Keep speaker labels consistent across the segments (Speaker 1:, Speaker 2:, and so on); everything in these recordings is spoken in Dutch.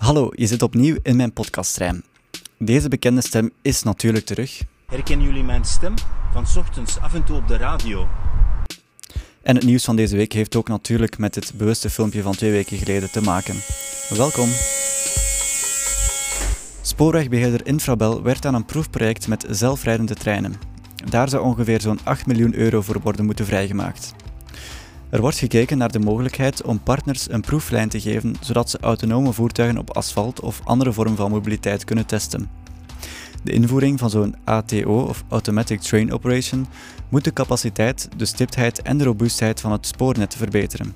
Speaker 1: Hallo, je zit opnieuw in mijn podcasttrein. Deze bekende stem is natuurlijk terug.
Speaker 2: Herkennen jullie mijn stem? Van 's ochtends af en toe op de radio.
Speaker 1: En het nieuws van deze week heeft ook natuurlijk met het bewuste filmpje van twee weken geleden te maken. Welkom. Spoorwegbeheerder Infrabel werkt aan een proefproject met zelfrijdende treinen. Daar zou ongeveer zo'n 8 miljoen euro voor worden moeten vrijgemaakt. Er wordt gekeken naar de mogelijkheid om partners een proeflijn te geven, zodat ze autonome voertuigen op asfalt of andere vormen van mobiliteit kunnen testen. De invoering van zo'n ATO of Automatic Train Operation moet de capaciteit, de stiptheid en de robuustheid van het spoornet verbeteren.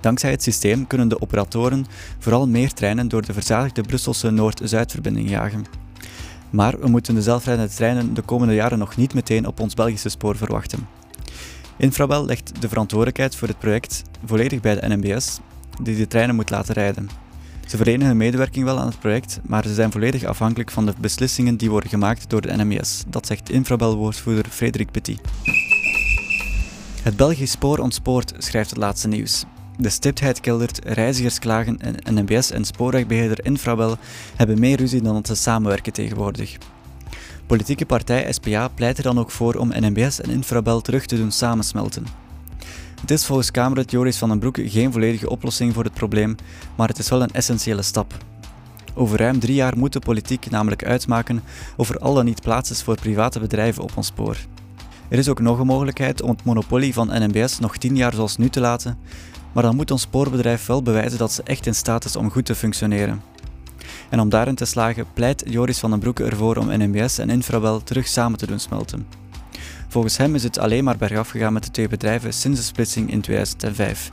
Speaker 1: Dankzij het systeem kunnen de operatoren vooral meer treinen door de verzadigde Brusselse Noord-Zuidverbinding jagen. Maar we moeten de zelfrijdende treinen de komende jaren nog niet meteen op ons Belgische spoor verwachten. Infrabel legt de verantwoordelijkheid voor het project volledig bij de NMBS, die de treinen moet laten rijden. Ze verlenen hun medewerking wel aan het project, maar ze zijn volledig afhankelijk van de beslissingen die worden gemaakt door de NMBS. Dat zegt Infrabel-woordvoerder Frederik Petit. Het Belgisch spoor ontspoort, schrijft het laatste nieuws. De stiptheid keldert, reizigers klagen en NMBS en spoorwegbeheerder Infrabel hebben meer ruzie dan dat ze samenwerken tegenwoordig. Politieke partij SPA pleit er dan ook voor om NMBS en Infrabel terug te doen samensmelten. Het is volgens Kamerlid Joris van den Broek geen volledige oplossing voor het probleem, maar het is wel een essentiële stap. Over ruim drie jaar moet de politiek namelijk uitmaken of er al dan niet plaats is voor private bedrijven op ons spoor. Er is ook nog een mogelijkheid om het monopolie van NMBS nog tien jaar zoals nu te laten, maar dan moet ons spoorbedrijf wel bewijzen dat ze echt in staat is om goed te functioneren. En om daarin te slagen pleit Joris van den Broeke ervoor om NMBS en Infrabel terug samen te doen smelten. Volgens hem is het alleen maar bergaf gegaan met de twee bedrijven sinds de splitsing in 2005.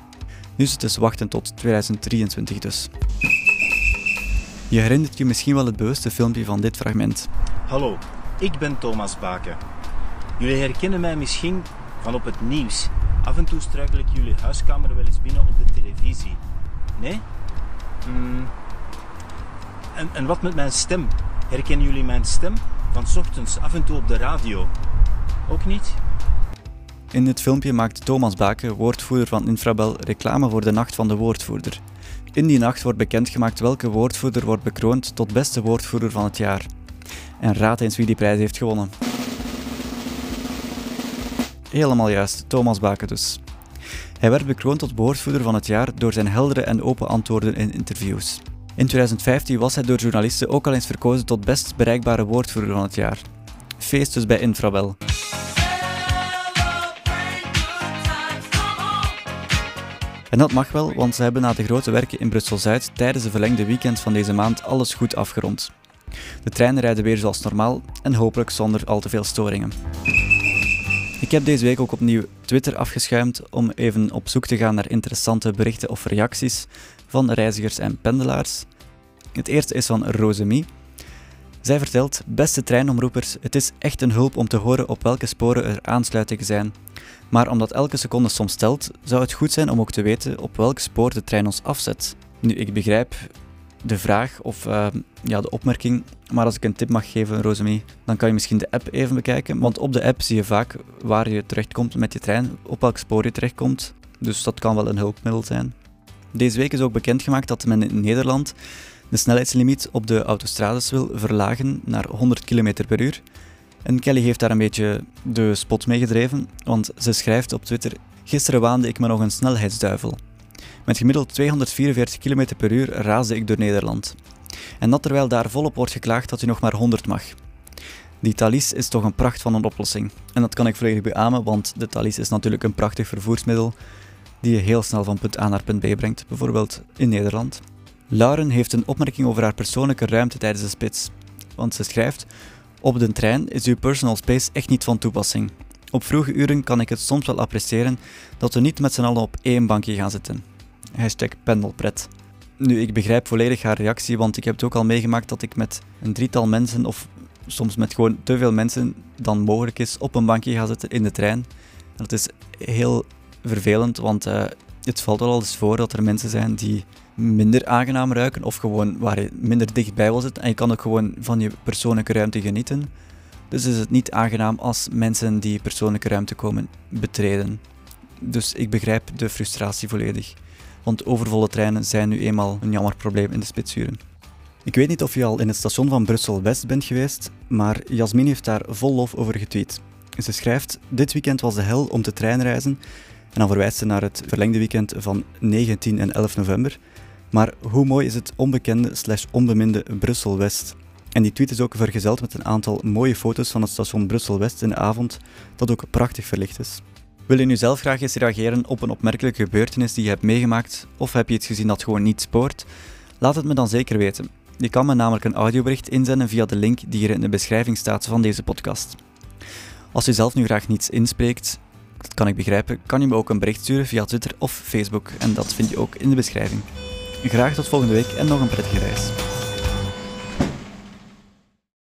Speaker 1: Nu is het dus wachten tot 2023 dus. Je herinnert je misschien wel het bewuste filmpje van dit fragment.
Speaker 2: Hallo, ik ben Thomas Baken. Jullie herkennen mij misschien van op het nieuws. Af en toe struikel ik jullie huiskamer wel eens binnen op de televisie. Nee? Hmm. En, en wat met mijn stem? Herkennen jullie mijn stem? Van ochtends af en toe op de radio. Ook niet?
Speaker 1: In dit filmpje maakt Thomas Baken, woordvoerder van Infrabel, reclame voor de Nacht van de Woordvoerder. In die nacht wordt bekendgemaakt welke woordvoerder wordt bekroond tot beste woordvoerder van het jaar. En raad eens wie die prijs heeft gewonnen. Helemaal juist, Thomas Baken dus. Hij werd bekroond tot woordvoerder van het jaar door zijn heldere en open antwoorden in interviews. In 2015 was hij door journalisten ook al eens verkozen tot best bereikbare woordvoerder van het jaar. Feest dus bij Infrabel. En dat mag wel, want ze hebben na de grote werken in Brussel-Zuid tijdens de verlengde weekend van deze maand alles goed afgerond. De treinen rijden weer zoals normaal en hopelijk zonder al te veel storingen. Ik heb deze week ook opnieuw Twitter afgeschuimd om even op zoek te gaan naar interessante berichten of reacties van reizigers en pendelaars. Het eerste is van Rosemie. Zij vertelt: Beste treinomroepers, het is echt een hulp om te horen op welke sporen er aansluitingen zijn. Maar omdat elke seconde soms telt, zou het goed zijn om ook te weten op welk spoor de trein ons afzet. Nu, ik begrijp de vraag of uh, ja, de opmerking, maar als ik een tip mag geven, Rosemie, dan kan je misschien de app even bekijken. Want op de app zie je vaak waar je terechtkomt met je trein, op welk spoor je terechtkomt. Dus dat kan wel een hulpmiddel zijn. Deze week is ook bekendgemaakt dat men in Nederland de snelheidslimiet op de autostrades wil verlagen naar 100 km per uur. En Kelly heeft daar een beetje de spot mee gedreven, want ze schrijft op Twitter: Gisteren waande ik me nog een snelheidsduivel. Met gemiddeld 244 km per uur raasde ik door Nederland. En dat terwijl daar volop wordt geklaagd dat u nog maar 100 mag. Die Thalys is toch een pracht van een oplossing. En dat kan ik volledig beamen, want de Thalys is natuurlijk een prachtig vervoersmiddel die je heel snel van punt A naar punt B brengt, bijvoorbeeld in Nederland. Lauren heeft een opmerking over haar persoonlijke ruimte tijdens de spits. Want ze schrijft: Op de trein is uw personal space echt niet van toepassing. Op vroege uren kan ik het soms wel appreciëren dat we niet met z'n allen op één bankje gaan zitten. Hashtag pendelpret. Nu, ik begrijp volledig haar reactie, want ik heb het ook al meegemaakt dat ik met een drietal mensen, of soms met gewoon te veel mensen dan mogelijk is, op een bankje ga zitten in de trein. Dat is heel vervelend, want uh, het valt wel eens voor dat er mensen zijn die minder aangenaam ruiken of gewoon waar je minder dichtbij wil zitten en je kan ook gewoon van je persoonlijke ruimte genieten. Dus is het niet aangenaam als mensen die persoonlijke ruimte komen betreden. Dus ik begrijp de frustratie volledig. Want overvolle treinen zijn nu eenmaal een jammer probleem in de spitsuren. Ik weet niet of je al in het station van Brussel-West bent geweest, maar Jasmin heeft daar vol lof over getweet. Ze schrijft: Dit weekend was de hel om te treinreizen. En dan verwijst ze naar het verlengde weekend van 19 en 11 november. Maar hoe mooi is het onbekende slash onbeminde Brussel-West? En die tweet is ook vergezeld met een aantal mooie foto's van het station Brussel-West in de avond, dat ook prachtig verlicht is. Wil je nu zelf graag eens reageren op een opmerkelijke gebeurtenis die je hebt meegemaakt, of heb je iets gezien dat gewoon niet spoort? Laat het me dan zeker weten. Je kan me namelijk een audiobericht inzenden via de link die hier in de beschrijving staat van deze podcast. Als je zelf nu graag niets inspreekt, dat kan ik begrijpen, kan je me ook een bericht sturen via Twitter of Facebook en dat vind je ook in de beschrijving. Graag tot volgende week en nog een prettige reis.